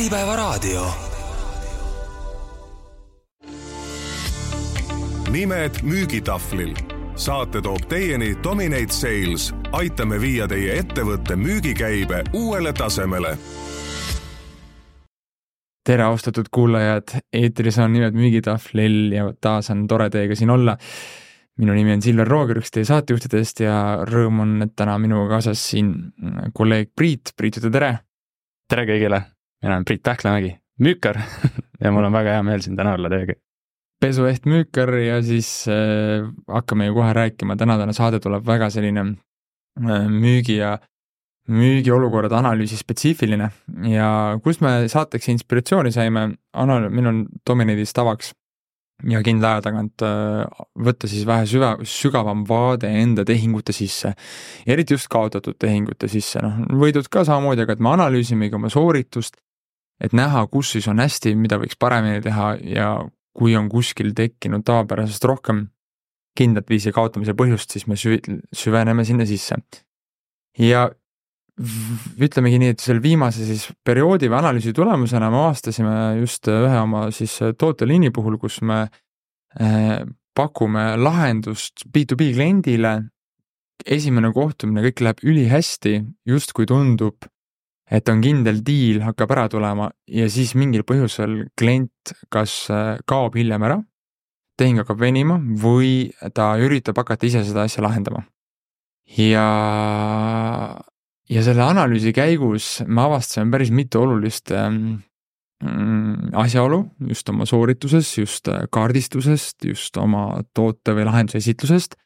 Äripäevaraadio. nimed müügitahvlil. saate toob teieni Dominate Sales. aitame viia teie ettevõtte müügikäibe uuele tasemele. tere, austatud kuulajad, eetris on Nimed müügitahvlil ja taas on tore teiega siin olla. minu nimi on Silver Rooger, üks teie saatejuhtidest ja rõõm on, et täna minuga kaasas siin kolleeg Priit, Priit, ütle tere. tere kõigile, mina olen Priit Tähklamägi, müükar ja mul on väga hea meel siin täna olla teiega. Pesueht müükar ja siis äh, hakkame ju kohe rääkima, tänane saade tuleb väga selline äh, müügi ja müügiolukorrade analüüsi spetsiifiline. Ja kust me saateks inspiratsiooni saime, anal-, meil on Dominidis tavaks ja kindla aja tagant äh, võtta siis vähe süva, sügavam vaade enda tehingute sisse. eriti just kaotatud tehingute sisse, noh, võidud ka samamoodi, aga et me analüüsimegi oma sooritust, et näha, kus siis on hästi, mida võiks paremini teha ja kui on kuskil tekkinud tavapärasest rohkem kindlat viisi kaotamise põhjust, siis me süv-, süveneme sinna sisse. ja ütlemegi nii, et selle viimase siis perioodi või analüüsi tulemusena me avastasime just ühe oma siis tooteliini puhul, kus me eh, pakume lahendust B2B kliendile. esimene kohtumine, kõik läheb ülihästi, justkui tundub et on kindel diil hakkab ära tulema ja siis mingil põhjusel klient kas äh, kaob hiljem ära, tehing hakkab venima või ta üritab hakata ise seda asja lahendama. ja, ja selle analüüsi käigus me avastasime päris mitu olulist ähm, mm, asjaolu just oma soorituses, just äh, kaardistusest, just oma toote või lahenduse esitlusest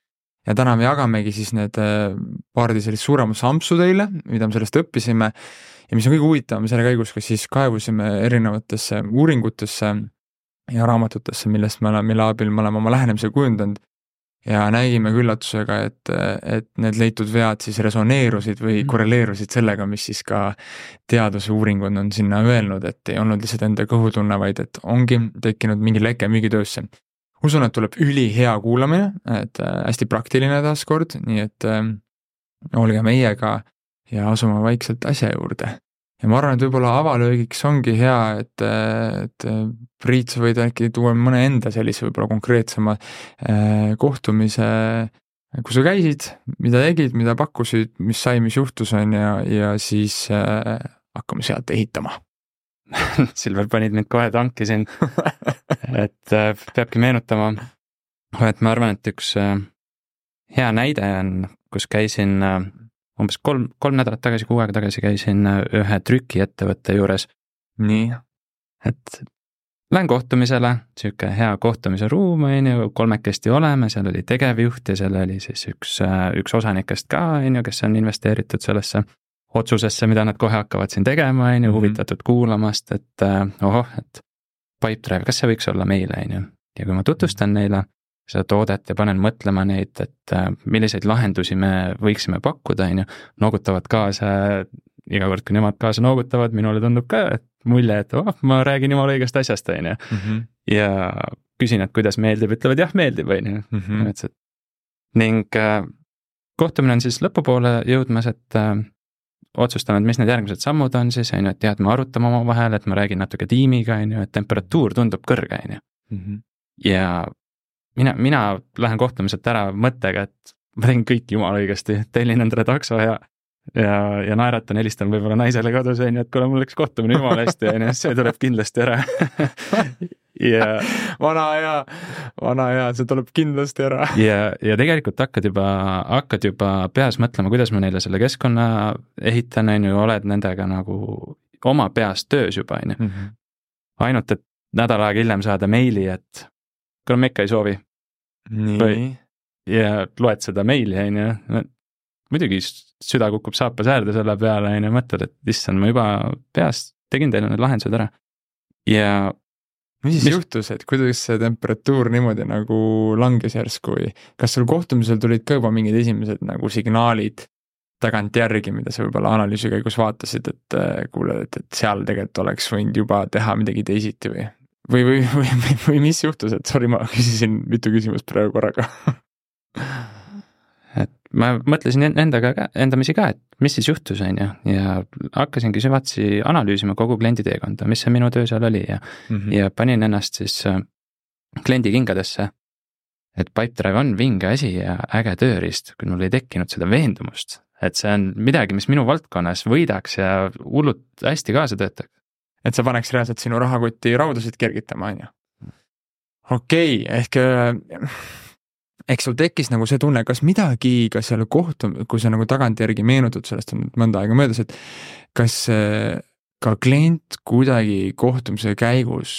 ja täna me jagamegi siis need äh, paari sellist suuremat sampsu teile, mida me sellest õppisime ja mis on kõige huvitavam, selle käigus ka siis kaevusime erinevatesse uuringutesse ja raamatutesse, millest me oleme, mille abil me oleme oma lähenemise kujundanud ja nägime üllatusega, et, et need leitud vead siis resoneerusid või mhm. korreleerusid sellega, mis siis ka teadusuuringud on sinna öelnud, et ei olnud lihtsalt enda kõhutunne, vaid et ongi tekkinud mingi leke müügitöösse. Usun, et tuleb ülihea kuulamine, et äh, hästi praktiline taaskord, nii et äh, olge meiega ja asume vaikselt asja juurde. ja ma arvan, et võib-olla avalöögiks ongi hea, et, et Priit, sa võid äkki tuua mõne enda sellise võib-olla konkreetsema kohtumise, kus sa käisid, mida tegid, mida pakkusid, mis sai, mis juhtus, on ju, ja siis äh, hakkame sealt ehitama Silver, panid mind kohe tanki siin et äh, peabki meenutama, et ma arvan, et üks äh, hea näide on, kus käisin äh, umbes kolm, kolm nädalat tagasi, kuu aega tagasi käisin ühe trükiettevõtte juures. nii. et lähen kohtumisele, sihuke hea kohtumise ruum, on ju, kolmekesti oleme, seal oli tegevjuht ja seal oli siis üks, üks osanikest ka, on ju, kes on investeeritud sellesse otsusesse, mida nad kohe hakkavad siin tegema, on ju, mhm. huvitatud kuulamast, et äh, ohoh, et Pipedrive, kas see võiks olla meile, on ju. ja kui ma tutvustan neile, seda toodet ja panen mõtlema neid, et äh, milliseid lahendusi me võiksime pakkuda, on ju, noogutavad kaasa, iga kord, kui nemad kaasa noogutavad, minule tundub ka, et mulje, et oh, ma räägin jumala õigest asjast, on ju. Mhm. ja küsin, et kuidas meeldib, ütlevad jah, meeldib, on ju, mhm. et see. ning äh, kohtumine on siis lõpupoole jõudmas, et otsustame, et mis need järgmised sammud on siis, on ju, et et me arutame omavahel, et ma räägin natuke tiimiga, on ju, et temperatuur tundub kõrge, on ju. Mhm. ja mina, mina lähen kohtumiselt ära mõttega, et ma teen kõik jumala õigesti, tellin endale takso ja ja, ja naeratan, helistan võib-olla naisele kodus, on ju, et kuule, mul läks kohtumine jumala hästi, on ju, see tuleb kindlasti ära ja vana hea, vana hea, see tuleb kindlasti ära ja, ja tegelikult hakkad juba, hakkad juba peas mõtlema, kuidas ma neile selle keskkonna ehitan, on ju, oled nendega nagu oma peas töös juba, on ju. Mhm. ainult, et nädal aega hiljem saada meili, et kuule, ma ikka ei soovi. nii. ja loed seda meili, on ju, muidugi süda kukub saapas äärde selle peale, on ju, mõtled, et issand, ma juba peast tegin teile need lahendused ära. ja mis siis mis... juhtus, et kuidas see temperatuur niimoodi nagu langes järsku või kas sul kohtumisel tulid ka juba mingid esimesed nagu signaalid tagantjärgi, mida sa võib-olla analüüsi käigus vaatasid, et kuule, et, et seal tegelikult oleks võinud juba teha midagi teisiti või, või, või, või, või, mis juhtus, et sorry, ma küsisin mitu küsimust praegu korraga ma mõtlesin en- endaga ka, endamisi ka, et mis siis juhtus, on ju, ja hakkasingi süvatsi analüüsima kogu kliendi teekonda, mis see minu töö seal oli ja mm -hmm. ja panin ennast siis äh, kliendi kingadesse. et Pipedrive on vinge asi ja äge tööriist, kui mul ei tekkinud seda veendumust, et see on midagi, mis minu valdkonnas võidaks ja hullult hästi kaasa töötaks. et see paneks reaalselt sinu rahakoti raudasid kergitama, on ju. okei okay,, ehk äh, eks sul tekkis nagu see tunne, kas midagi ka seal kohtum-, kui sa nagu tagantjärgi meenutad, sellest on nüüd mõnda aega möödas, et kas ka klient kuidagi kohtumise käigus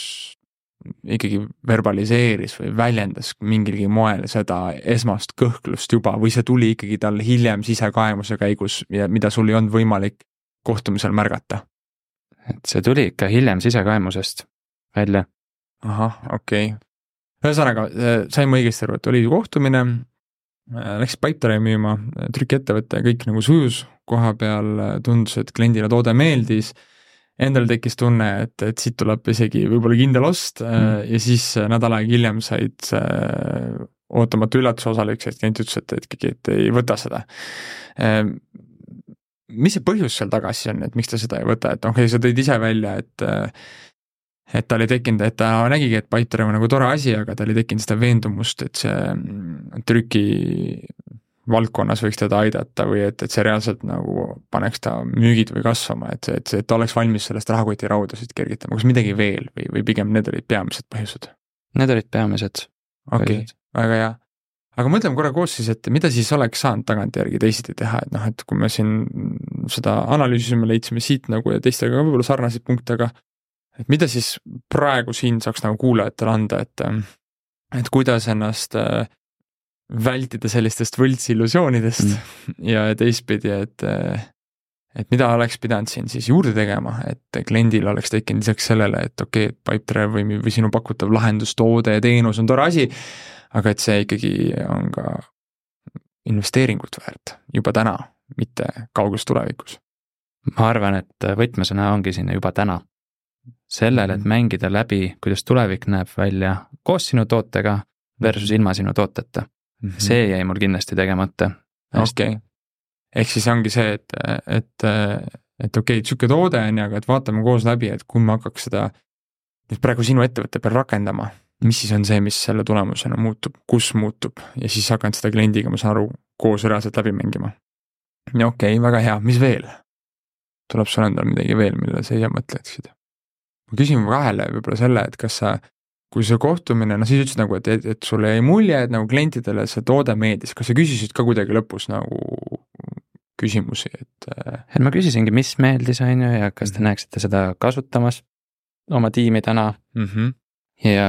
ikkagi verbaliseeris või väljendas mingilgi moel seda esmast kõhklust juba või see tuli ikkagi tal hiljem sisekaemuse käigus ja mida sul ei olnud võimalik kohtumisel märgata? et see tuli ikka hiljem sisekaemusest välja. ahah, okei okay.. Ühesõnaga, sain ma õigesti aru, et oli kohtumine, läks Pipedrive'i müüma, trükiettevõte, kõik nagu sujus koha peal, tundus, et kliendile toode meeldis endal tekkis tunne, et, et siit tuleb isegi võib-olla kindel ost mm. ja siis nädal aega hiljem said äh, ootamatu üllatuse osaliseks, et klient ütles, et, et et ei võta seda. Mis see põhjus seal taga siis on, et miks ta seda ei võta, et okay,, sa tõid ise välja, et et tal ei tekkinud, et ta nägigi, et Pipedrive on nagu tore asi, aga tal ei tekkinud seda veendumust, et see mm, trüki valdkonnas võiks teda aidata või et, et see reaalselt nagu paneks ta müügid või kasvama, et et et ta oleks valmis sellest rahakoti raudasid kergitama, kas midagi veel või, või pigem need olid peamised põhjused? Need olid peamised. okei okay,, väga hea. aga mõtleme korra koos siis, et mida siis oleks saanud tagantjärgi teisiti teha, et noh, et kui me siin seda analüüsisime, leidsime siit nagu ja teistega ka võib-olla sarnaseid punkte, aga et mida siis praegu siin saaks nagu kuulajatele anda, et et kuidas ennast äh, vältida sellistest võltsillusioonidest mm. ja teistpidi, et et mida oleks pidanud siin siis juurde tegema, et kliendil oleks tekkinud lisaks sellele, et okei okay,, et Pipedrive või, või sinu pakutav lahendus, toode ja teenus on tore asi, aga et see ikkagi on ka investeeringut väärt juba täna, mitte kauges tulevikus. ma arvan, et võtmesõna ongi siin juba täna. Sellel, et mhm. mängida läbi, kuidas tulevik näeb välja koos sinu tootega versus ilma sinu tooteta mm. -hmm. see jäi mul kindlasti tegemata. okei okay., ehk siis ongi see, et, et, et okei okay,, sihuke toode on ju, aga et vaatame koos läbi, et kui me hakkaks seda nüüd praegu sinu ettevõtte peal rakendama, mis siis on see, mis selle tulemusena muutub, kus muutub ja siis hakkan seda kliendiga, ma saan aru, koos reaalselt läbi mängima. ja okei okay,, väga hea, mis veel? tuleb sul endal midagi veel, millele sa ise mõtleksid? Ma küsin vahele võib-olla selle, et kas sa kui see kohtumine, noh siis ütlesid nagu, et, et, et sulle jäi mulje, et nagu klientidele see toode meeldis, kas sa küsisid ka kuidagi lõpus nagu küsimusi, et? Äh, et ma küsisingi, mis meeldis, on ju, ja kas te mhm. näeksite seda kasutamas oma tiimidena mm. -hmm. ja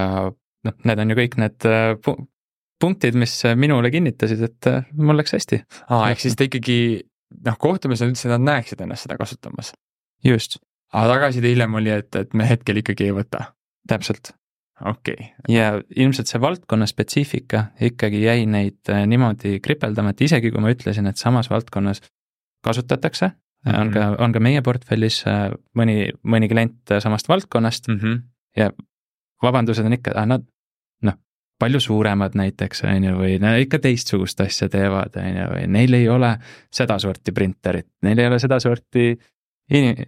noh, need on ju kõik need äh, punktid, mis minule kinnitasid, et äh, mul läks hästi. aa, ehk siis ta ikkagi noh, kohtumisel ütles, et nad näeksid ennast seda kasutamas. just. Aga tagasiside hiljem oli, et, et me hetkel ikkagi ei võta. täpselt okei okay.. ja ilmselt see valdkonna spetsiifika ikkagi jäi neid äh, niimoodi kripeldama, et isegi kui ma ütlesin, et samas valdkonnas kasutatakse mm, -hmm. on ka, on ka meie portfellis äh, mõni, mõni klient äh, samast valdkonnast mm -hmm. ja vabandused on ikka, nad noh, palju suuremad näiteks, on ju, või no ikka teistsugust asja teevad, on ju, või neil ei ole sedasorti printerit, neil ei ole sedasorti in-,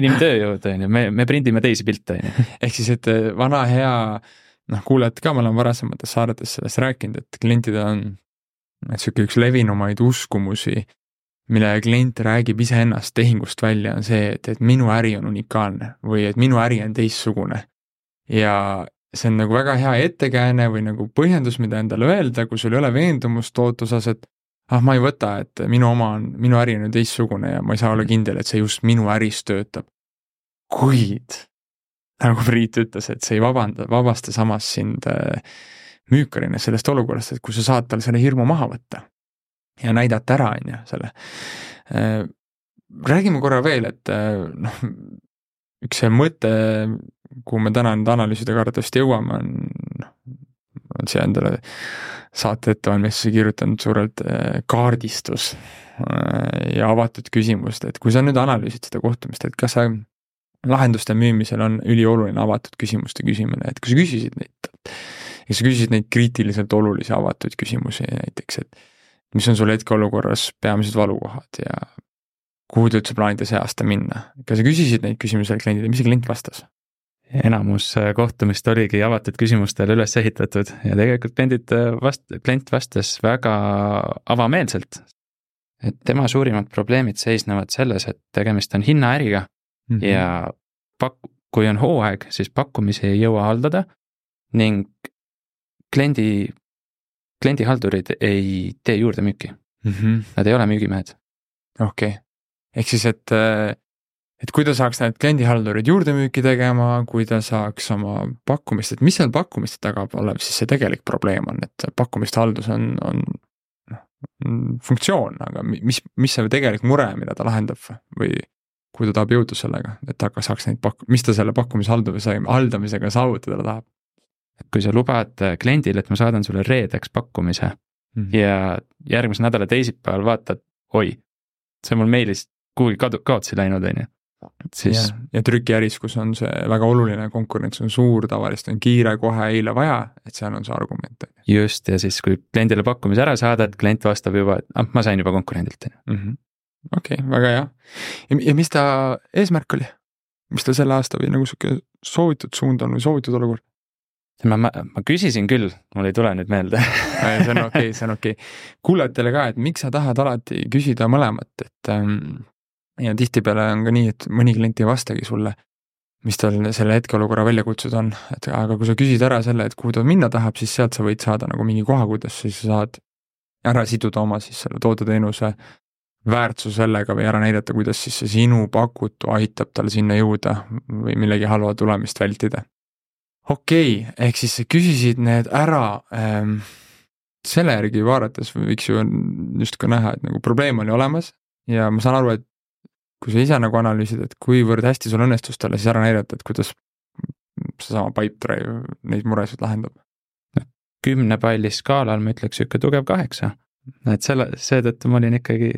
inimtööjõud, on ju, me, me prindime teisi pilte, on ju. ehk siis, et eh, vana hea noh, kuulajad ka, ma olen varasemates saadetes sellest rääkinud, et klientidel on niisugune üks levinumaid uskumusi, mille klient räägib iseennast tehingust välja, on see, et, et minu äri on unikaalne või et minu äri on teistsugune. ja see on nagu väga hea ettekääne või nagu põhjendus, mida endale öelda, kui sul ei ole veendumust toote osas, et ah, ma ei võta, et minu oma on, minu äri on ju teistsugune ja ma ei saa olla kindel, et see just minu äris töötab. kuid nagu Priit ütles, et see ei vabanda, vabasta samas sind äh, müükarina sellest olukorrast, et kui sa saad tal selle hirmu maha võtta ja näidata ära, on ju, selle. Äh, räägime korra veel, et äh, noh, üks see mõte, kuhu me täna nende analüüsidega arvatavasti jõuame, on noh, on siia endale saate ettevalmistusi kirjutanud suurelt äh, kaardistus äh, ja avatud küsimust, et kui sa nüüd analüüsid seda kohtumist, et kas sa lahenduste müümisel on ülioluline avatud küsimuste küsimine, et kui sa küsisid neid, ja sa küsisid neid kriitiliselt olulisi avatud küsimusi näiteks, et mis on sul hetkeolukorras peamised valukohad ja kuhu te üldse plaanite see aasta minna? kas sa küsisid neid küsimusi kliendile, mis see klient vastas? Enamus äh, kohtumist oligi avatud küsimustele üles ehitatud ja tegelikult kliendid äh, vast-, klient vastas väga avameelselt. et tema suurimad probleemid seisnevad selles, et tegemist on hinnaäriga mm -hmm. ja pak-, kui on hooaeg, siis pakkumisi ei jõua haldada ning kliendi, kliendihaldurid ei tee juurdemüüki mm. -hmm. Nad ei ole müügimehed. okei okay., ehk siis, et äh, et kui ta saaks need kliendihaldurid juurdemüüki tegema, kui ta saaks oma pakkumist, et mis seal pakkumiste taga olev siis see tegelik probleem on, et pakkumiste haldus on, on noh, funktsioon, aga mis, mis see tegelik mure, mida ta lahendab või kuhu ta tahab jõuda sellega, et ta saaks neid pak-, mis ta selle pakkumise haldamise, haldamisega saavutada tahab? kui sa lubad kliendile, et ma saadan sulle reedeks pakkumise mm -hmm. ja järgmise nädala teisipäeval vaatad, oi, see on mul meilis kuhugi kadu, kaotsi läinud, on ju siis ja, ja trükiäris, kus on see väga oluline, konkurents on suur, tavaliselt on kiire, kohe, eile vaja, et seal on see argument. just, ja siis, kui kliendile pakkumise ära saadad, klient vastab juba, et ah, ma sain juba konkurendilt, on ju. Mhm. okei, väga hea. ja mis ta eesmärk oli? mis ta selle aasta või nagu sihuke soovitud suund on või soovitud olukord? ma, ma, ma küsisin küll, mul ei tule nüüd meelde see on okei okay,, see on okei okay.. kuulajatele ka, et miks sa tahad alati küsida mõlemat, et ähm, ja tihtipeale on ka nii, et mõni klient ei vastagi sulle, mis tal selle hetkeolukorra väljakutsed on, et aga kui sa küsid ära selle, et kuhu ta minna tahab, siis sealt sa võid saada nagu mingi koha, kuidas siis sa saad ära siduda oma siis selle toote-teenuse väärtuse sellega või ära näidata, kuidas siis see sinu pakutu aitab tal sinna jõuda või millegi halva tulemist vältida. okei okay,, ehk siis küsisid need ära ähm, selle järgi vaadates võiks ju justkui näha, et nagu probleem oli olemas ja ma saan aru, et kui sa ise nagu analüüsid, et kuivõrd hästi sul õnnestus talle siis ära näidata, et kuidas seesama Pipedrive neid muresid lahendab? kümne palli skaalal ma ütleks sihuke tugev kaheksa, et selle, seetõttu ma olin ikkagi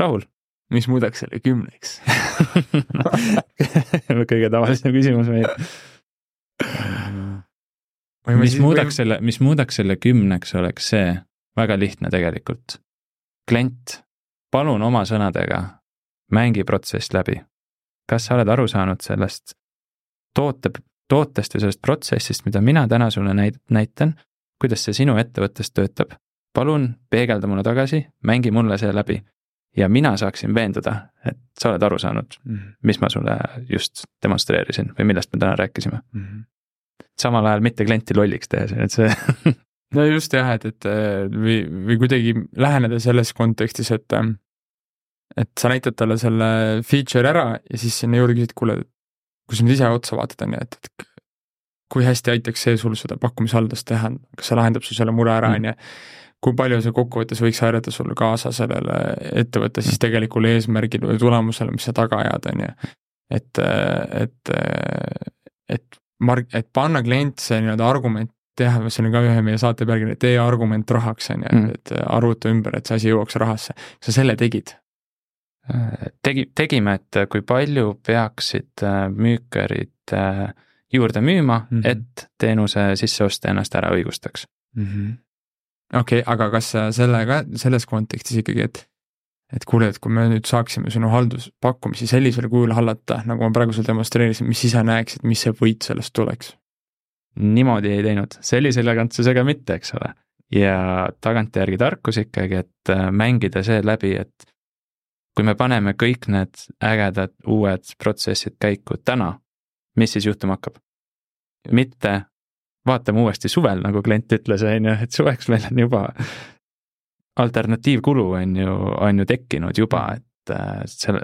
rahul. mis muudaks selle kümneks kõige tavalisem küsimus meil. mis muudaks või... selle, mis muudaks selle kümneks, oleks see, väga lihtne tegelikult. klient, palun oma sõnadega mängi protsess läbi. kas sa oled aru saanud sellest toote, tootest või sellest protsessist, mida mina täna sulle näit-, näitan, kuidas see sinu ettevõttes töötab? palun peegelda mulle tagasi, mängi mulle see läbi. ja mina saaksin veenduda, et sa oled aru saanud mm, -hmm. mis ma sulle just demonstreerisin või millest me täna rääkisime mm. -hmm. samal ajal mitte klienti lolliks tehes, et see no just jah, et, et või, või kuidagi läheneda selles kontekstis, et et sa näitad talle selle feature ära ja siis sinna juurde küsid, kuule, kui sa nüüd ise otsa vaatad, on ju, et, et kui hästi aitaks see sul seda pakkumishaldust teha, kas see lahendab sul selle mure ära, mm. on ju, kui palju see kokkuvõttes võiks aidata sul kaasa sellele ettevõtte siis tegelikule eesmärgile või tulemusele, mis sa taga ajad, on ju. et, et, et mark-, et panna klient see nii-öelda argument teha, see oli ka ühe meie saate pealkiri, tee argument rahaks, on ju, et, mm. et arvuta ümber, et see asi jõuaks rahasse. sa selle tegid tegi, tegime, et kui palju peaksid äh, müükarid äh, juurde müüma mm, -hmm. et teenuse sisseostja ennast ära õigustaks mm -hmm.. okei okay,, aga kas selle ka, selles kontekstis ikkagi, et et kuule, et kui me nüüd saaksime sinu halduspakkumisi sellisel kujul hallata, nagu ma praegu sulle demonstreerisin, mis sa näeksid, mis see võit sellest tuleks? niimoodi ei teinud, sellise elegantsusega mitte, eks ole. ja tagantjärgi tarkus ikkagi, et äh, mängida see läbi, et kui me paneme kõik need ägedad uued protsessid käiku täna, mis siis juhtuma hakkab? mitte vaatame uuesti suvel, nagu klient ütles, on ju, et suveks meil on juba alternatiivkulu on ju, on ju tekkinud juba, et äh, selle,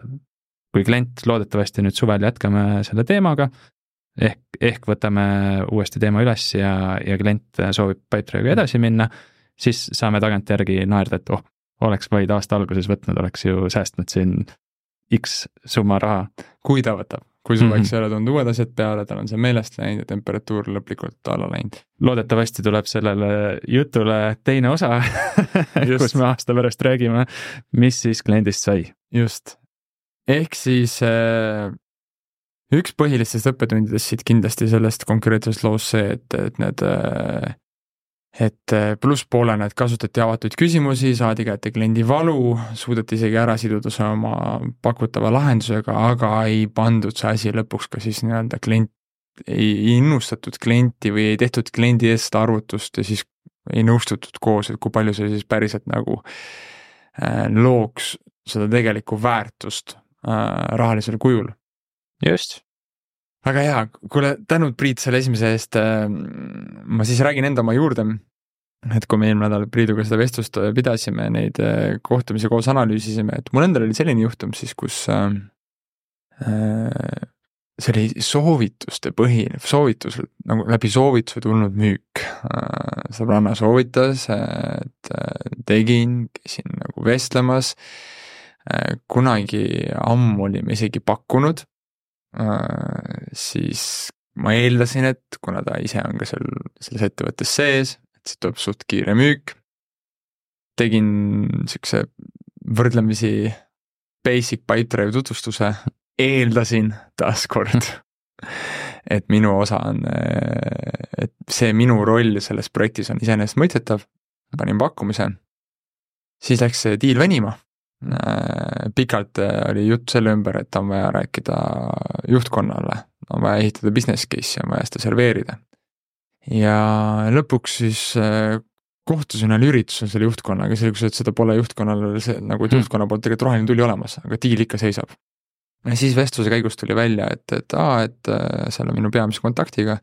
kui klient loodetavasti nüüd suvel jätkame selle teemaga, ehk, ehk võtame uuesti teema üles ja, ja klient soovib Pipedrive'iga edasi minna, siis saame tagantjärgi naerda, et oh, oleks vaid aasta alguses võtnud, oleks ju säästnud siin X summa raha. kui ta võtab, kui suveks mm -hmm. ei ole tulnud uued asjad peale, tal on see meelest läinud ja temperatuur lõplikult alla läinud. loodetavasti tuleb sellele jutule teine osa kus me aasta pärast räägime, mis siis kliendist sai. just, ehk siis äh, üks põhilistest õppetundidest siit kindlasti sellest konkreetsest loost see, et, et need äh, et äh, plusspoolena, et kasutati avatud küsimusi, saadi kätte kliendi valu, suudeti isegi ära siduda see oma pakutava lahendusega, aga ei pandud see asi lõpuks ka siis nii-öelda klient, ei innustatud klienti või ei tehtud kliendi eest arvutust ja siis ei nõustutud koos, et kui palju see siis päriselt nagu äh, looks seda tegelikku väärtust äh, rahalisel kujul. just. Väga hea, kuule, tänud Priit selle esimese eest äh,. ma siis räägin enda oma juurde. et kui me eelmine nädal Priiduga seda vestlust äh, pidasime, neid äh, kohtumisi koos analüüsisime, et mul endal oli selline juhtum siis, kus äh, äh see oli soovituste põhine, soovitus, nagu läbi soovituse tulnud müük. sõbranna soovitas, et tegin, käisin nagu vestlemas. kunagi ammu olime isegi pakkunud. Siis ma eeldasin, et kuna ta ise on ka seal selles ettevõttes sees, et siit tuleb suht kiire müük. tegin siukse võrdlemisi basic Pipedrive tutvustuse eeldasin taaskord, et minu osa on, et see minu roll selles projektis on iseenesestmõistetav, panin pakkumise, siis läks see diil venima. Pikalt oli jutt selle ümber, et on vaja rääkida juhtkonnale, on vaja ehitada business case'i, on vaja seda serveerida. ja lõpuks siis kohtusin ühel üritusel selle juhtkonnaga, selgus, et seda pole juhtkonnal see nagu, et hmm. juhtkonna poolt tegelikult roheline tuli olemas, aga diil ikka seisab ja siis vestluse käigus tuli välja, et, et aa, et äh, on minu peamise kontaktiga,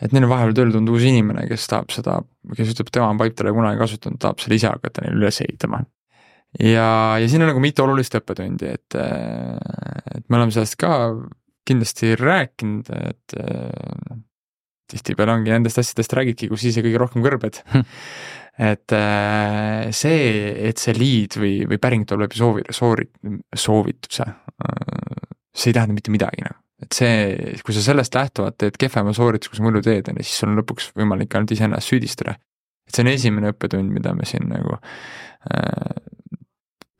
et neil on vahepeal tööle tulnud uus inimene, kes tahab seda, kes ütleb, tema on Pipedrive'i kunagi kasutanud, tahab selle ise hakata neile üles ehitama. Ja, ja siin on nagu mitu olulist õppetundi, et, äh, et me oleme sellest ka kindlasti rääkinud, et äh, tihtipeale ongi nendest asjadest räägidki, kus ise kõige rohkem kõrbed et äh, see, et see lead või, või päring tuleb soovi, soovi, soovituse, see ei tähenda mitte midagi nagu. et see, kui sa sellest lähtuvalt teed kehvema soorituse, kui sa muidu teed, on ju, siis sul on lõpuks võimalik ainult iseennast süüdistada. et see on esimene õppetund, mida me siin nagu äh,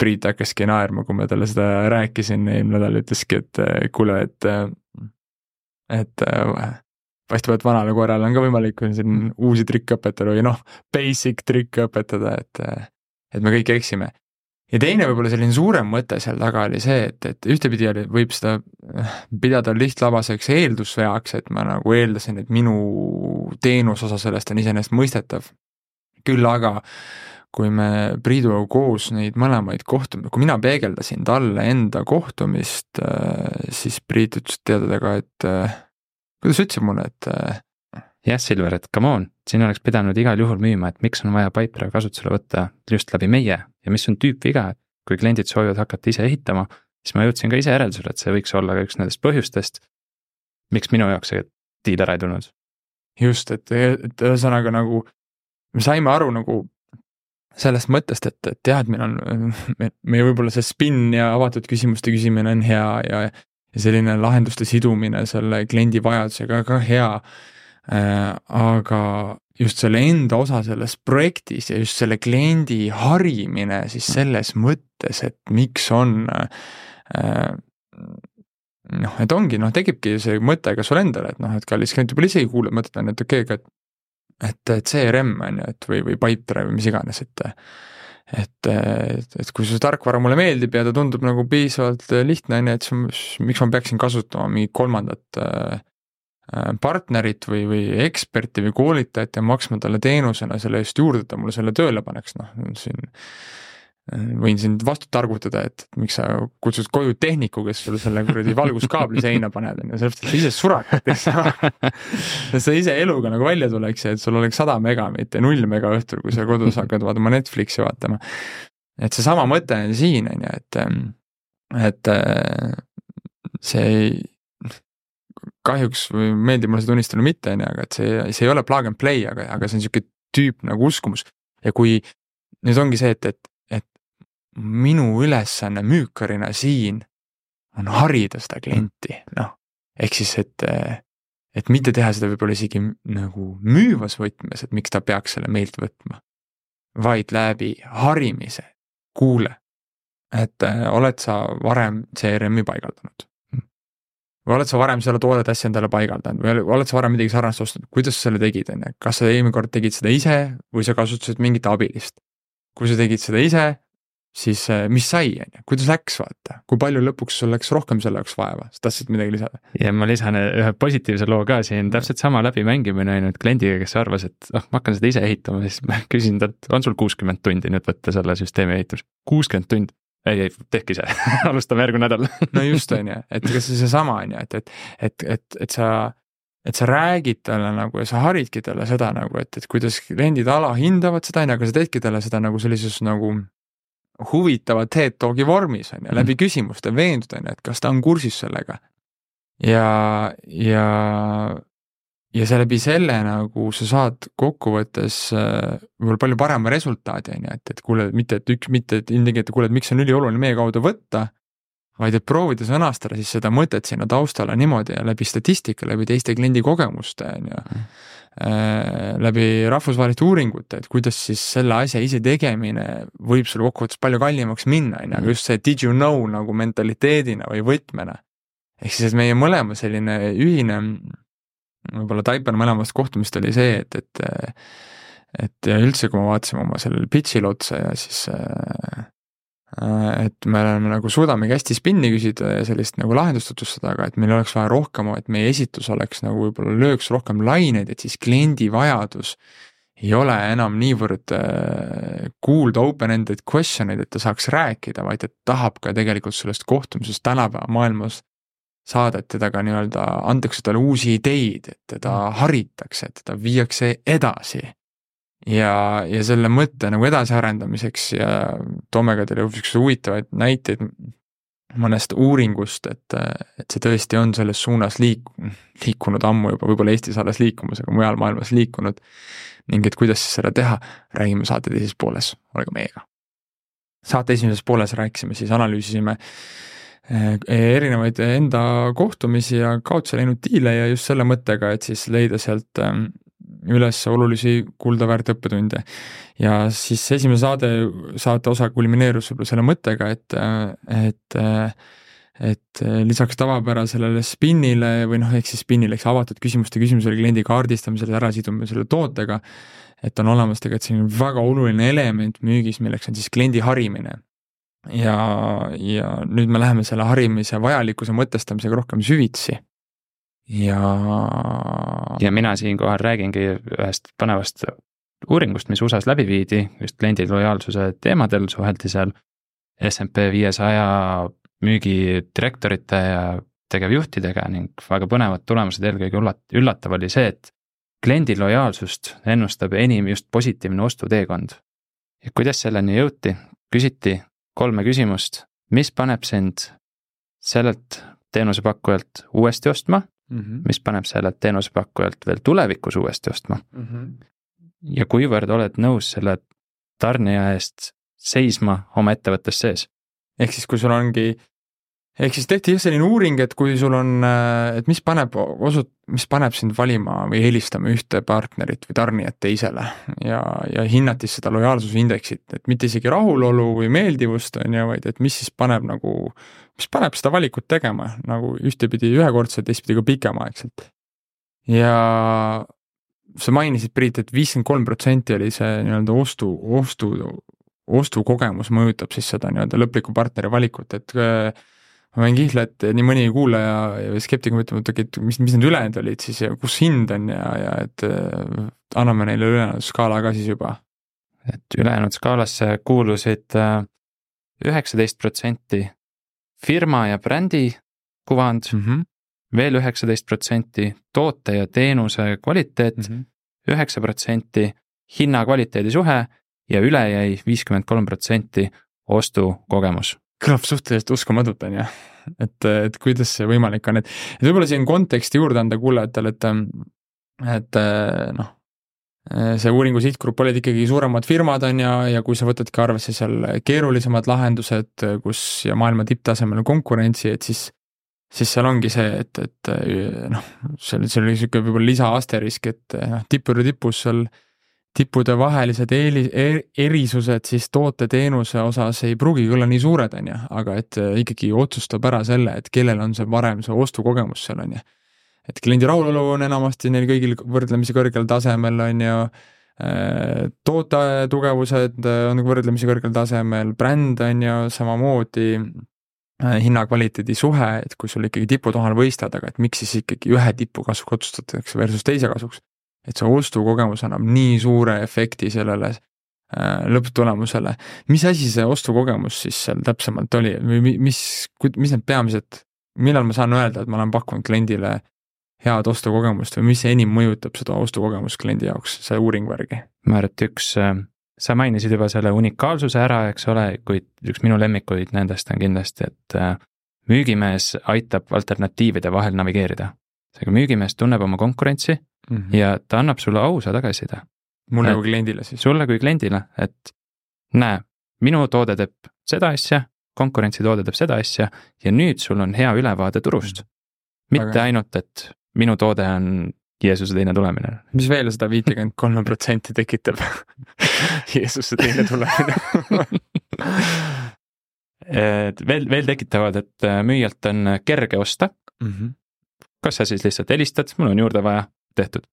Priit hakkaski naerma, kui ma talle seda rääkisin, eelmine nädal ütleski, et kuule, et, et paistab, et vanale koerale on ka võimalik siin uusi trikke õpetada või noh, basic trikke õpetada, et, et me kõik eksime. ja teine võib-olla selline suurem mõte seal taga oli see, et, et ühtepidi oli, võib seda pidada lihtlabaseks eeldusveaks, et ma nagu eeldasin, et minu teenusosa sellest on iseenesestmõistetav. küll aga kui me Priiduga koos neid mõlemaid kohtumisi, kui mina peegeldasin talle enda kohtumist, siis Priit ütles teadadega, et kuidas sa ütlesid mulle, et äh, jah, Silver, et come on, siin oleks pidanud igal juhul müüma, et miks on vaja Pipedrive kasutusele võtta just läbi meie ja mis on tüüpviga, et kui kliendid soovivad hakata ise ehitama, siis ma jõudsin ka ise järeldusele, et see võiks olla ka üks nendest põhjustest, miks minu jaoks see diil ära ei tulnud. just, et, et ühesõnaga nagu me saime aru nagu sellest mõttest, et, et jah, et meil on, meie võib-olla see spin ja avatud küsimuste küsimine on hea ja ja selline lahenduste sidumine selle kliendi vajadusega ka hea. Äh, aga just selle enda osa selles projektis ja just selle kliendi harimine siis selles mõttes, et miks on äh, noh, et ongi, noh, tekibki see mõte ka sul endal, et noh, et kallis klient võib-olla isegi kuuleb ju, et okei okay,, aga et, CRM on ju, et või, või Pipedrive või mis iganes, et et, et, et kui see tarkvara mulle meeldib ja ta tundub nagu piisavalt äh, lihtne, on ju, et siis miks ma peaksin kasutama mingit kolmandat äh, äh, partnerit või, või eksperti või koolitajat ja maksma talle teenusena selle eest juurde, et ta mulle selle tööle paneks, noh, siin võin sind vastu targutada, et miks sa kutsud koju tehniku, kes sulle selle kuradi valguskaabli seina paneb, on ju, sellepärast, et sa ise surakad, eks et sa ise eluga nagu välja tuleks ja et sul oleks sada mega, mitte null mega õhtul, kui sa kodus hakkad vaatama Netflixi vaatama. et seesama mõte on siin, on ju, et, et see ei, kahjuks või meeldib mulle seda unistada või mitte, on ju, aga et see, see ei ole plug and play, aga, aga see on niisugune tüüp nagu uskumus ja kui nüüd ongi see, et, et minu ülesanne müükarina siin on harida seda klienti, noh, ehk siis, et, et mitte teha seda võib-olla isegi nagu müüvas võtmes, et miks ta peaks selle meilt võtma, vaid läbi harimise. kuule, et äh, oled sa varem CRM-i paigaldanud? või oled sa varem selle toodet asja endale paigaldanud või oled sa varem midagi sarnast ostnud, kuidas sa selle tegid, on ju, kas sa eelmine kord tegid seda ise või sa kasutasid mingit abilist. kui sa tegid seda ise, siis äh, mis sai, on ju, kuidas läks, vaata, kui palju lõpuks sul läks rohkem selle jaoks vaeva, sa tahtsid midagi lisada? ja ma lisan ühe positiivse loo ka siin, täpselt sama läbimängimine nüüd kliendiga, kes arvas, et noh, ma hakkan seda ise ehitama, siis ma küsin talt, on sul kuuskümmend tundi nüüd võtta selle süsteemi ehitus? kuuskümmend tundi? ei, ei tehke ise. Alustame järgmine nädal. No just, on ju, et ega see seesama on ju, et, et, et, et, et sa et sa räägid talle nagu ja sa haridki talle seda nagu, et, et kuidas kliendid alahindavad seda, on ju, aga sa teedki talle seda nagu sellises nagu huvitava TED Talki vormis, on ju, läbi mm. küsimuste veenduda, on ju, et kas ta on kursis sellega. ja, ja, ja see läbi selle nagu sa saad kokkuvõttes äh, võib-olla palju parema resultaadi, on ju, et, et kuule, mitte et üks, mitte et ilmtingimata kuule, et miks on ülioluline meie kaudu võtta, vaid et proovida sõnastada siis seda mõtet sinna taustale niimoodi ja läbi statistika, läbi teiste kliendi kogemuste, on ju Äh, läbi rahvusvaheliste uuringute, et kuidas siis selle asja ise tegemine võib sulle kokkuvõttes palju kallimaks minna, on ju, aga just see did you know nagu mentaliteedina või võtmena. ehk siis, et meie mõlema selline ühine, võib-olla Taipan mõlemast kohtumist oli see, et, et et ja üldse, kui me vaatasime oma sellele pitch'ile otsa ja siis äh, Äh, et me oleme nagu suudamegi hästi spinni küsida ja sellist nagu lahendust tutvustada, aga et meil oleks vaja rohkem, et meie esitus oleks nagu võib-olla lööks rohkem laineid, et siis kliendi vajadus ei ole enam niivõrd äh, kuulda open-ended question eid, et ta saaks rääkida, vaid et tahab ka tegelikult sellest kohtumisest tänapäeva maailmas saada, et teda ka nii-öelda antakse talle uusi ideid, et teda haritakse, et teda viiakse edasi ja, ja selle mõtte nagu edasiarendamiseks ja toome ka teile niisuguseid huvitavaid näiteid mõnest uuringust, et, et see tõesti on selles suunas liik-, liikunud ammu juba, võib-olla Eestis alles liikumas, aga mujal maailmas liikunud. ning et kuidas siis seda teha, räägime saate teises pooles, olge meiega. saate esimeses pooles rääkisime siis, analüüsisime eh, erinevaid enda kohtumisi ja kaotsi läinud diile ja just selle mõttega, et siis leida sealt üles olulisi kuldaväärt õppetunde. ja siis esimene saade, saate osa kulmineerus võib-olla selle mõttega, et, et et lisaks tavapärasele spinnile või noh, ehk siis spinnile, eks avatud küsimuste küsimusele, kliendi kaardistamisele, ärasidumisele tootega, et on olemas tegelikult selline väga oluline element müügis, milleks on siis kliendi harimine. ja, ja nüüd me läheme selle harimise vajalikkuse mõtestamisega rohkem süvitsi ja. ja mina siinkohal räägingi ühest põnevast uuringust, mis USA-s läbi viidi just kliendi lojaalsuse teemadel, suheldi seal SMP viiesaja müügidirektorite ja tegevjuhtidega ning väga põnevad tulemused, eelkõige üllat-, üllatav oli see, et kliendi lojaalsust ennustab enim just positiivne ostuteekond. ja kuidas selleni jõuti, küsiti kolme küsimust, mis paneb sind sellelt teenusepakkujalt uuesti ostma, mm, -hmm. mis paneb sellelt teenusepakkujalt veel tulevikus uuesti ostma mm. -hmm. ja kuivõrd oled nõus selle tarnija eest seisma oma ettevõttes sees. ehk siis, kui sul ongi, ehk siis tehti jah selline uuring, et kui sul on, et mis paneb osut-, mis paneb sind valima või eelistama ühte partnerit või tarnijat teisele ja, ja hinnati seda lojaalsusindeksit, et mitte isegi rahulolu või meeldivust, on ju, vaid et mis siis paneb nagu mis paneb seda valikut tegema nagu ühtepidi ühekordselt, teistpidi ka pikemaaegselt. ja sa mainisid, Priit et, et viiskümmend kolm protsenti oli see nii-öelda ostu, ostu, ostukogemus mõjutab siis seda nii-öelda lõpliku partneri valikut, et äh, ma võin kihla, et nii mõnigi kuulaja ja skeptik mõtleb, et okei, et mis, mis need ülejäänud olid siis ja kus hind on ja, ja et äh, anname neile ülejäänud skaala ka siis juba. et ülejäänud skaalasse kuulusid äh, üheksateist protsenti firma ja brändi kuvand mm, -hmm. veel üheksateist protsenti toote ja teenuse kvaliteet, mhm. üheksa protsenti hinna-kvaliteedi suhe ja üle jäi viiskümmend kolm protsenti ostukogemus. Kõlab suhteliselt uskumatult, on ju, et, et kuidas see võimalik on, et, et võib-olla siin konteksti juurde anda kuulajatele, et, et noh Äh, see uuringu sihtgrupp olid ikkagi suuremad firmad, on ju, ja kui sa võtadki arvesse seal keerulisemad lahendused, kus ja maailma tipptasemel konkurentsi, et siis siis seal ongi see, et, et noh, seal, seal oli niisugune võib-olla lisa-asterisk, et noh, tippude tipus seal tippude vahelised eeli- er,, erisused siis toote-teenuse osas ei pruugigi olla nii suured, on ju, aga et äh, ikkagi otsustab ära selle, et kellel on see varem see ostukogemus seal, on ju. et kliendi rahulolu on enamasti neil kõigil võrdlemisi kõrgel tasemel, on ju, äh, toote tugevused on võrdlemisi kõrgel tasemel, bränd on ju samamoodi, hinna-kvaliteedi suhe, et kui sul ikkagi tipud omavahel võistlevad, aga et miks siis ikkagi ühe tipu kasuks otsustatakse versus teise kasuks et see ostukogemus annab nii suure efekti sellele äh, lõpptulemusele. mis asi see ostukogemus siis seal täpsemalt oli või mis, mis need peamised, millal ma saan öelda, et ma olen pakkunud kliendile head ostukogemust või mis enim mõjutab seda ostukogemust kliendi jaoks, selle uuringu järgi? et üks, äh, sa mainisid juba selle unikaalsuse ära, eks ole, kuid üks minu lemmikuid nendest on kindlasti, et äh, müügimees aitab alternatiivide vahel navigeerida. seega müügimees tunneb oma konkurentsi mm -hmm. ja ta annab sulle ausa tagasiside. mulle kui kliendile siis? sulle kui kliendile, et näe, minu toode teeb seda asja, konkurentsi toode teeb seda asja ja nüüd sul on hea ülevaade turust mm. -hmm. mitte Aga... ainult, et minu toode on Jeesuse teine tulemine. mis veel seda viitekümmet kolme protsenti tekitab Jeesuse teine tulemine et veel, veel tekitavad, et müüjalt on kerge osta mm. -hmm. kas sa siis lihtsalt helistad, mul on juurde vaja, tehtud?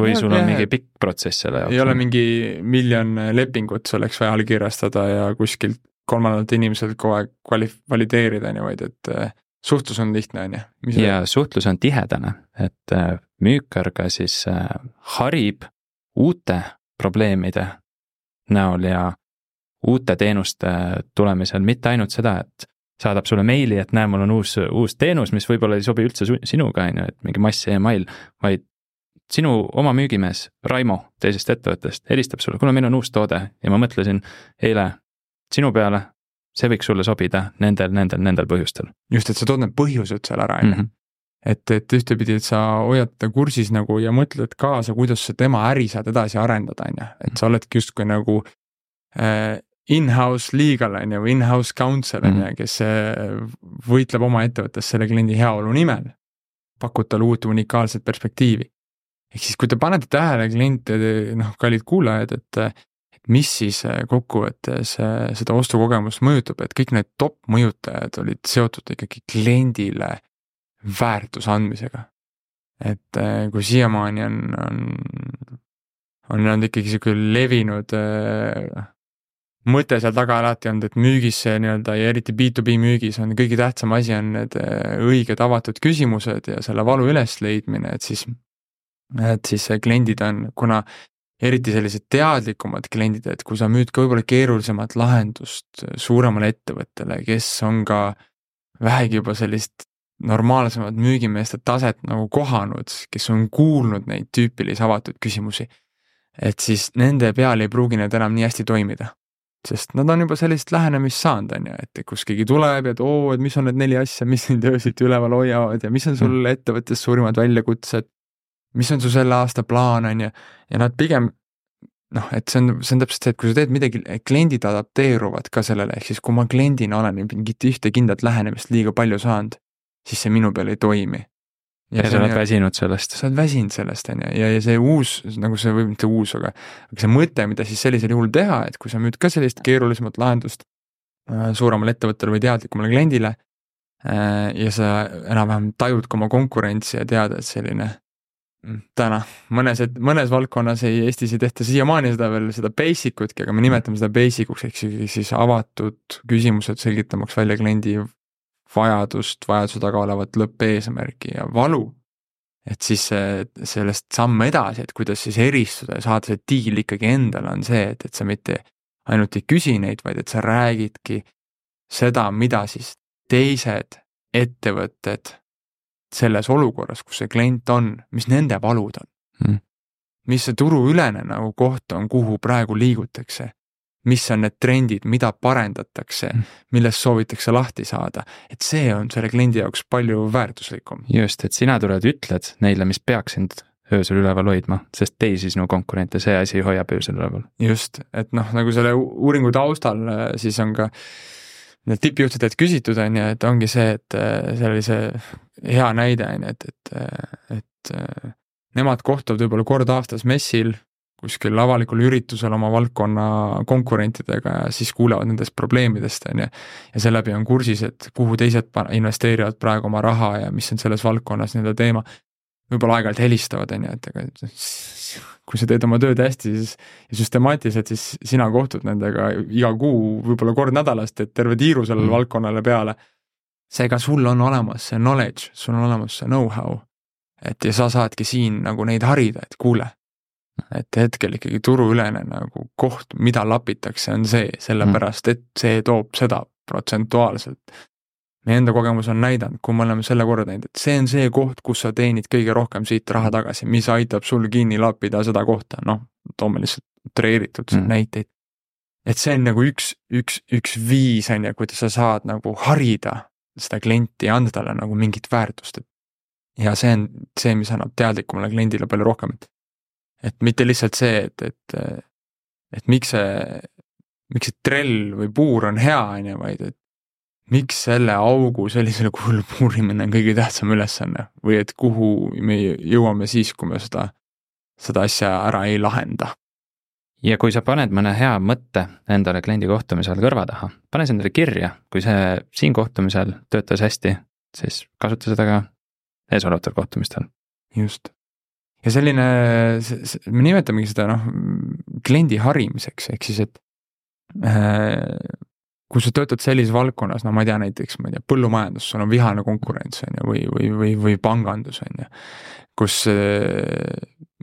või ja, sul on jah, mingi pikk protsess selle jaoks? ei ole mingi miljon lepingut selleks vaja allkirjastada ja kuskilt kolmandalt inimeselt kogu aeg kvali-, valideerida, on ju, vaid et äh, suhtlus on lihtne, on ju. ja suhtlus on tihedane, et äh, müükar ka siis äh, harib uute probleemide näol ja uute teenuste tulemisel, mitte ainult seda, et saadab sulle meili, et näe, mul on uus, uus teenus, mis võib-olla ei sobi üldse sinuga, on ju, et mingi mass email, vaid sinu oma müügimees Raimo teisest ettevõttest helistab sulle, kuule, meil on uus toode ja ma mõtlesin eile sinu peale, see võiks sulle sobida nendel, nendel, nendel põhjustel. just, et sa tood need põhjused seal ära, on ju. Mhm. et, et ühtepidi, et sa hoiad teda kursis nagu ja mõtled kaasa, kuidas sa tema äri saad edasi arendada, on ju, et sa oledki justkui nagu äh, in-house legal on ju, või in-house counsel on ju, mhm. kes äh, võitleb oma ettevõttes selle kliendi heaolu nimel. pakub talle uut unikaalset perspektiivi ehk siis, kui te panete tähele kliente, noh, kallid kuulajad, et mis siis äh, kokkuvõttes äh, seda ostukogemust mõjutab, et kõik need top mõjutajad olid seotud ikkagi kliendile väärtuse andmisega. et äh, kui siiamaani on, on, on olnud ikkagi sihuke levinud mõte seal taga alati olnud, et müügis see nii-öelda ja eriti B2B müügis on kõige tähtsam asi on need õiged avatud küsimused ja selle valu ülesleidmine, et siis et siis kliendid on, kuna eriti sellised teadlikumad kliendid, et kui sa müüd ka võib-olla keerulisemat lahendust suuremale ettevõttele, kes on ka vähegi juba sellist normaalsemat müügimeeste taset nagu kohanud, kes on kuulnud neid tüüpilisi avatud küsimusi, et siis nende peal ei pruugi need enam nii hästi toimida. sest nad on juba sellist lähenemist saanud, on ju, et kus keegi tuleb ja et oo, et mis on need neli asja, mis sind öösiti üleval hoiavad ja mis on sul mm. ettevõttes suurimad väljakutsed mis on su selle aasta plaan, on ju, ja nad pigem noh, et see on, see on täpselt see, et kui sa teed midagi, kliendid adapteeruvad ka sellele, ehk siis kui ma kliendina olen mingit ühte kindlat lähenemist liiga palju saanud, siis see minu peal ei toimi. ja, ja sa oled väsinud sellest. sa oled väsinud sellest, on ju, ja, ja see uus, nagu see või mitte uus, aga aga see mõte, mida siis sellisel juhul teha, et kui sa müüd ka sellist keerulisemat lahendust äh, suuremale ettevõttele või teadlikumale kliendile äh, ja sa enam-vähem tajud ka oma konkurentsi ja tead, et selline täna, mõnes, mõnes valdkonnas ei, Eestis ei tehta siiamaani seda veel, seda basic utki, aga me nimetame seda basic uks, ehk siis, siis avatud küsimused selgitamaks välja kliendi vajadust, vajaduse taga olevat lõppeesmärki ja valu. et siis sellest samm edasi, et kuidas siis eristuda ja saada see diil ikkagi endale, on see, et, et sa mitte ainult ei küsi neid, vaid et sa räägidki seda, mida siis teised ettevõtted selles olukorras, kus see klient on, mis nende valud on mm.. mis see turuülene nagu koht on, kuhu praegu liigutakse. mis on need trendid, mida parendatakse mm., millest soovitakse lahti saada, et see on selle kliendi jaoks palju väärtuslikum. just, et sina tuled, ütled neile, mis peaks sind öösel üleval hoidma, sest teisi sinu konkurente see asi hoiab öösel üleval. just, et noh, nagu selle uuringu taustal äh, siis on ka need tippjuhtidelt küsitud, on ju, et ongi see, et äh, see oli see hea näide, on ju, et, et, et nemad kohtuvad võib-olla kord aastas messil, kuskil avalikul üritusel oma valdkonna konkurentidega ja siis kuulevad nendest probleemidest, on ju. ja seeläbi on kursis, et kuhu teised investeerivad praegu oma raha ja mis on selles valdkonnas nii-öelda teema. Võib-olla aeg-ajalt helistavad, on ju, et ega kui sa teed oma tööd hästi, siis ja süstemaatiliselt, siis sina kohtud nendega iga kuu, võib-olla kord nädalas, teed terve tiiru sellele mm. valdkonnale peale. seega sul on olemas see knowledge, sul on olemas see know-how. et ja sa saadki siin nagu neid harida, et kuule, et hetkel ikkagi turuülene nagu koht, mida lapitakse, on see, sellepärast et see toob seda protsentuaalselt meie enda kogemus on näidanud, kui me oleme selle korda teinud, et see on see koht, kus sa teenid kõige rohkem siit raha tagasi, mis aitab sul kinni lappida seda kohta, noh, toome lihtsalt utreeritud mm. näiteid. et see on nagu üks, üks, üks viis, on ju, kuidas sa saad nagu harida seda klienti ja anda talle nagu mingit väärtust, et ja see on see, mis annab teadlikumale kliendile palju rohkem, et et mitte lihtsalt see, et, et et miks see, miks see trell või puur on hea, on ju, vaid et miks selle augu sellisel kujul puurimine on kõige tähtsam ülesanne või et kuhu me jõuame siis, kui me seda, seda asja ära ei lahenda? ja kui sa paned mõne hea mõtte endale kliendi kohtumisel kõrva taha, pane see endale kirja, kui see siin kohtumisel töötas hästi, siis kasuta seda ka eesolevatel kohtumistel. just. ja selline, me nimetamegi seda noh, kliendi harimiseks, ehk siis, et äh, kui sa töötad sellises valdkonnas, no ma ei tea, näiteks ma ei tea, põllumajandus, sul on vihane konkurents on ju, või, või, või, või pangandus on ju. kus äh,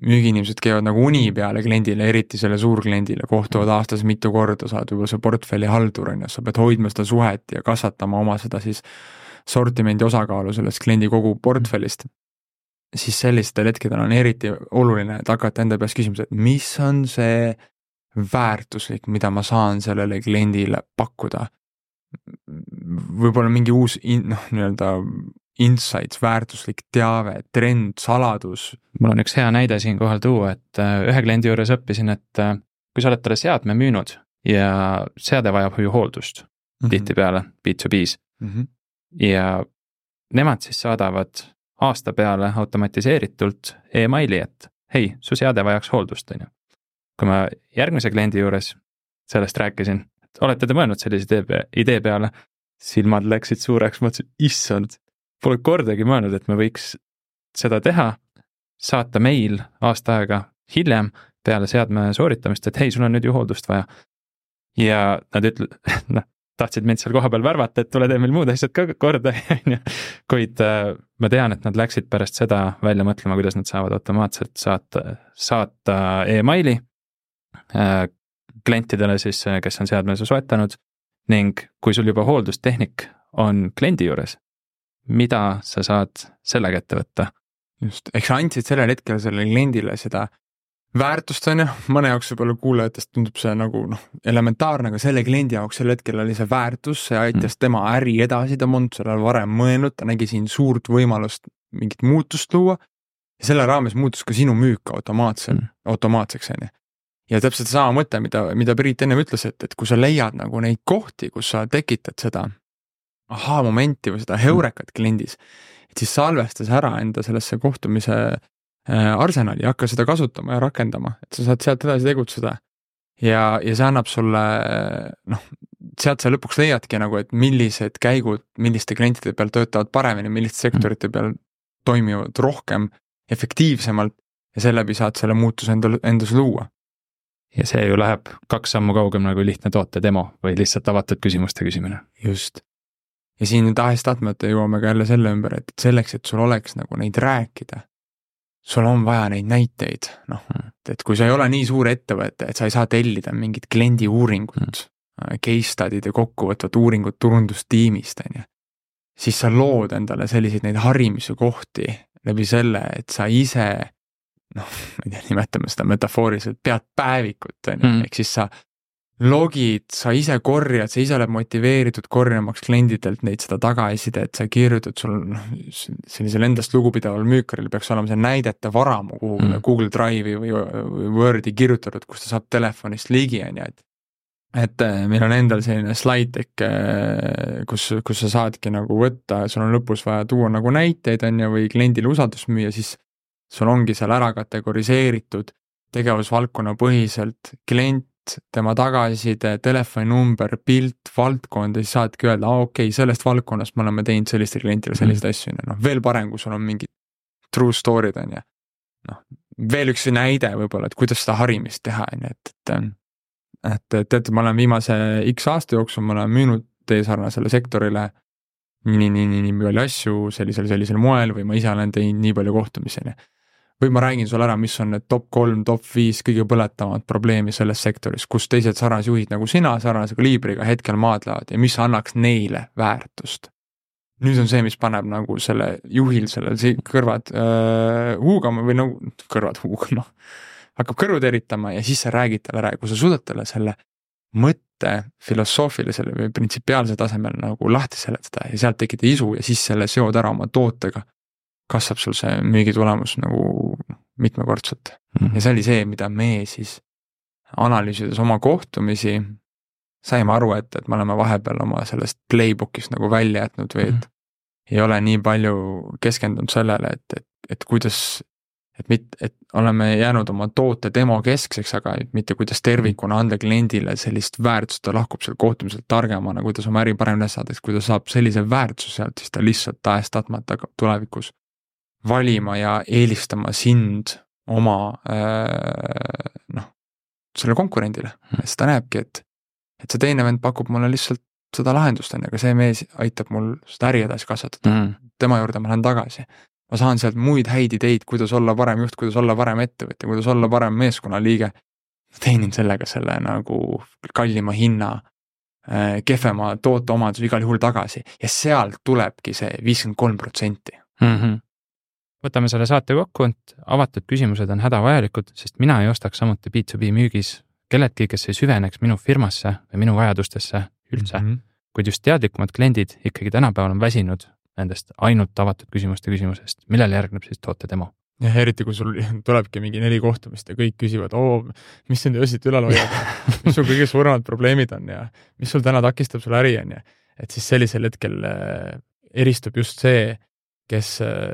müügiinimesed käivad nagu uni peale kliendile, eriti selle suurkliendile, kohtuvad aastas mitu korda, sa oled võib-olla see portfellihaldur on ju, sa pead hoidma seda suhet ja kasvatama oma seda siis sortimendi osakaalu sellest kliendi kogu portfellist siis sellistel hetkedel on eriti oluline, et hakata enda peas küsima, et mis on see väärtuslik, mida ma saan sellele kliendile pakkuda. võib-olla mingi uus in-, noh, nii-öelda insights, väärtuslik teave, trend, saladus. mul on üks hea näide siinkohal tuua, et äh, ühe kliendi juures õppisin, et äh, kui sa oled talle seadme müünud ja seade vajab ju hooldust mm -hmm. tihtipeale B2B-s mm. -hmm. ja nemad siis saadavad aasta peale automatiseeritult emaili, et hei, su seade vajaks hooldust, on ju kui ma järgmise kliendi juures sellest rääkisin, et olete te mõelnud sellise idee, idee peale, silmad läksid suureks, mõtlesin, issand, pole kordagi mõelnud, et me võiks seda teha, saata meil aasta aega hiljem peale seadme sooritamist, et hei, sul on nüüd ju hooldust vaja. ja nad ütle-, noh, tahtsid mind seal kohapeal värvata, et tule tee meil muud asjad ka korda, on ju. kuid äh, ma tean, et nad läksid pärast seda välja mõtlema, kuidas nad saavad automaatselt saata, saata emaili klientidele siis, äh, kes on seadme soetanud ning kui sul juba hooldustehnik on kliendi juures, mida sa saad sellega ette võtta? just, ehk sa andsid sellel hetkel sellele kliendile seda väärtust, on ju, mõne jaoks võib-olla kuulajatest tundub see nagu noh, elementaarne, aga selle kliendi jaoks sel hetkel oli see väärtus, see aitas mm. tema äri edasi, ta polnud sellele varem mõelnud, ta nägi siin suurt võimalust mingit muutust luua. ja selle raames muutus ka sinu müük automaatselt mm., automaatseks, on ju ja täpselt sama mõte, mida, mida Priit ennem ütles, et, et kui sa leiad nagu neid kohti, kus sa tekitad seda ahaa-momenti või seda heurekat kliendis, et siis salvesta see ära enda sellesse kohtumise äh, arsenali, hakka seda kasutama ja rakendama, et sa saad sealt edasi tegutseda. ja, ja see annab sulle noh, sealt sa lõpuks leiadki nagu, et millised käigud milliste klientide peal töötavad paremini, milliste sektorite peal toimivad rohkem, efektiivsemalt. Ja seeläbi saad selle muutuse endal, endas luua ja see ju läheb kaks sammu kaugemale kui lihtne toote demo või lihtsalt avatud küsimuste küsimine. just. ja siin tahes-tahtmata jõuame ka jälle selle ümber, et selleks, et sul oleks nagu neid rääkida, sul on vaja neid näiteid, noh, hmm. et kui sa ei ole nii suur ettevõte, et sa ei saa tellida mingit kliendi uuringut mm., case study'd ja kokkuvõtvat uuringut turundustiimist, on ju, siis sa lood endale selliseid neid harimise kohti läbi selle, et sa ise noh, ma ei tea, nimetame seda metafooriliselt, pead päevikut, on ju, mm. ehk siis sa logid, sa ise korjad, sa ise oled motiveeritud korjamaks kliendidelt neid seda tagasisidet, sa kirjutad, sul noh, sellisel endast lugupidaval müükaril peaks olema see näidete varamu kuhugi mm. Google Drive'i või, või Wordi kirjutatud, kus ta saab telefonist ligi, on ju, et et äh, meil on endal selline slide deck, äh, kus, kus sa saadki nagu võtta, sul on lõpus vaja tuua nagu näiteid, on ju, või kliendile usaldust müüa, siis sul ongi seal ära kategoriseeritud, tegevusvaldkonna põhiselt, klient, tema tagasiside, telefoninumber, pilt, valdkond ja siis saadki öelda, aa okei okay,, sellest valdkonnast me oleme teinud sellistele klientidele selliseid mm. asju, on ju, noh veel parem, kui sul on mingid true story'd on ju. noh, veel üks näide võib-olla, et kuidas seda harimist teha, on ju, et, et et teate, ma olen viimase X aasta jooksul, ma olen müünud teie sarnasele sektorile nii, nii, nii, nii palju asju sellisel, sellisel moel või ma ise olen teinud nii palju kohtumisi, on ju või ma räägin sulle ära, mis on need top kolm, top viis kõige põletavamat probleemi selles sektoris, kus teised sarnasjuhid nagu sina sarnase kaliibriga hetkel maadlevad ja mis annaks neile väärtust. nüüd on see, mis paneb nagu selle juhil selle kõrvad äh, huugama või nagu kõrvad huugama, hakkab kõrvu teritama ja siis sa räägid talle ära ja kui sa suudad talle selle mõtte filosoofilisel või printsipiaalsel tasemel nagu lahti seletada ja sealt tekitada isu ja siis selle seod ära oma tootega kasvab sul see müügitulemus nagu mitmekordselt mm. -hmm. ja see oli see, mida me siis analüüsides oma kohtumisi saime aru, et, et me oleme vahepeal oma sellest playbook'ist nagu välja jätnud või et mm. -hmm. ei ole nii palju keskendunud sellele, et, et, et kuidas, et mit-, et oleme jäänud oma toote demo keskseks, aga mitte kuidas tervikuna anda kliendile sellist väärtust, ta lahkub sealt kohtumiselt targemana, kuidas oma äri paremini saada, kui ta saab sellise väärtuse sealt, siis ta lihtsalt tahes-tahtmata tulevikus valima ja eelistama sind oma äh, noh, sellele konkurendile, hmm. sest ta näebki, et, et see teine vend pakub mulle lihtsalt seda lahendust, on ju, aga see mees aitab mul seda äri edasi kasvatada mm., tema juurde ma lähen tagasi. ma saan sealt muid häid ideid, kuidas olla parem juht, kuidas olla parem ettevõtja, kuidas olla parem meeskonnaliige. teenin sellega selle nagu kallima hinna äh,, kehvema tooteomaduse igal juhul tagasi ja sealt tulebki see viiskümmend kolm protsenti. Võtame selle saate kokku, et avatud küsimused on hädavajalikud, sest mina ei ostaks samuti B2B müügis kelleltki, kes ei süveneks minu firmasse või minu vajadustesse üldse mm. -hmm. kuid just teadlikumad kliendid ikkagi tänapäeval on väsinud nendest ainult avatud küsimuste küsimusest, millele järgneb siis toote demo. jah, eriti kui sul tulebki mingi neli kohtumist ja kõik küsivad, oo, mis sind öösiti ülal hoiab mis sul kõige suuremad probleemid on ja mis sul täna takistab sul äri, on ju. et siis sellisel hetkel äh, eristub just see, kes äh,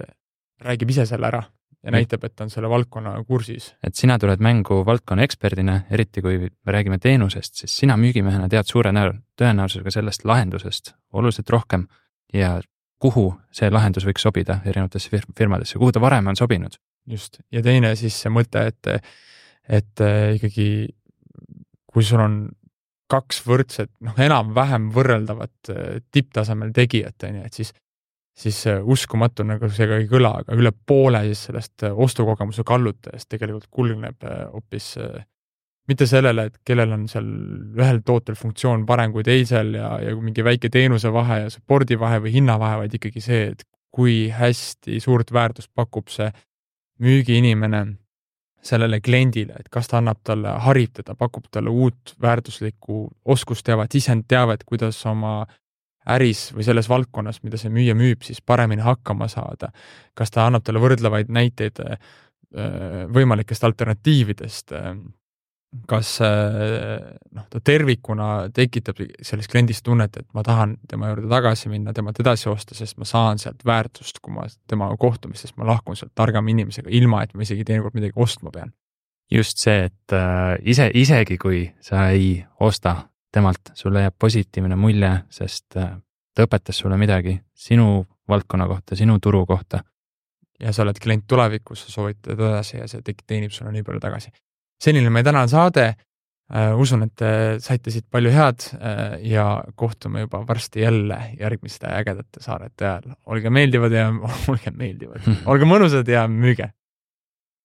räägib ise selle ära ja näitab, et ta on selle valdkonna kursis. et sina tuled mängu valdkonna eksperdina, eriti kui me räägime teenusest, siis sina müügimehena tead suure tõenäosusega sellest lahendusest oluliselt rohkem ja kuhu see lahendus võiks sobida erinevatesse firmadesse, kuhu ta varem on sobinud. just, ja teine siis see mõte, et, et äh, ikkagi kui sul on kaks võrdset, noh, enam-vähem võrreldavat äh, tipptasemel tegijat, on ju, et siis siis äh, uskumatu, nagu see ka ei kõla, aga üle poole siis sellest äh, ostukogemuse kallutajast tegelikult kulgneb äh, hoopis mitte sellele, et kellel on seal ühel tootel funktsioon parem kui teisel ja, ja mingi väike teenuse vahe ja support'i vahe või hinna vahe, vaid ikkagi see, et kui hästi suurt väärtust pakub see müügiinimene sellele kliendile, et kas ta annab talle, harib teda, pakub talle uut väärtuslikku oskusteavet, sisendteavet, kuidas oma äris või selles valdkonnas, mida see müüja müüb, siis paremini hakkama saada. kas ta annab talle võrdlevaid näiteid äh, võimalikest alternatiividest, äh, kas äh, noh, ta tervikuna tekitab selles kliendis tunnet, et ma tahan tema juurde tagasi minna, temalt edasi osta, sest ma saan sealt väärtust, kui ma temaga kohtun, sest ma lahkun sealt targama inimesega, ilma et ma isegi teinekord midagi ostma pean. just see, et ise, isegi kui sa ei osta temalt, sulle jääb positiivne mulje, sest äh, ta õpetas sulle midagi sinu valdkonna kohta, sinu turu kohta. ja sa oled klient tulevikus, sa soovitad edasi ja see teenib sulle nii palju tagasi. selline meie tänane saade. Äh, usun, et saite siit palju head äh, ja kohtume juba varsti jälle järgmiste ägedate saarete ajal. olge meeldivad ja olge meeldivad, olge mõnusad ja müüge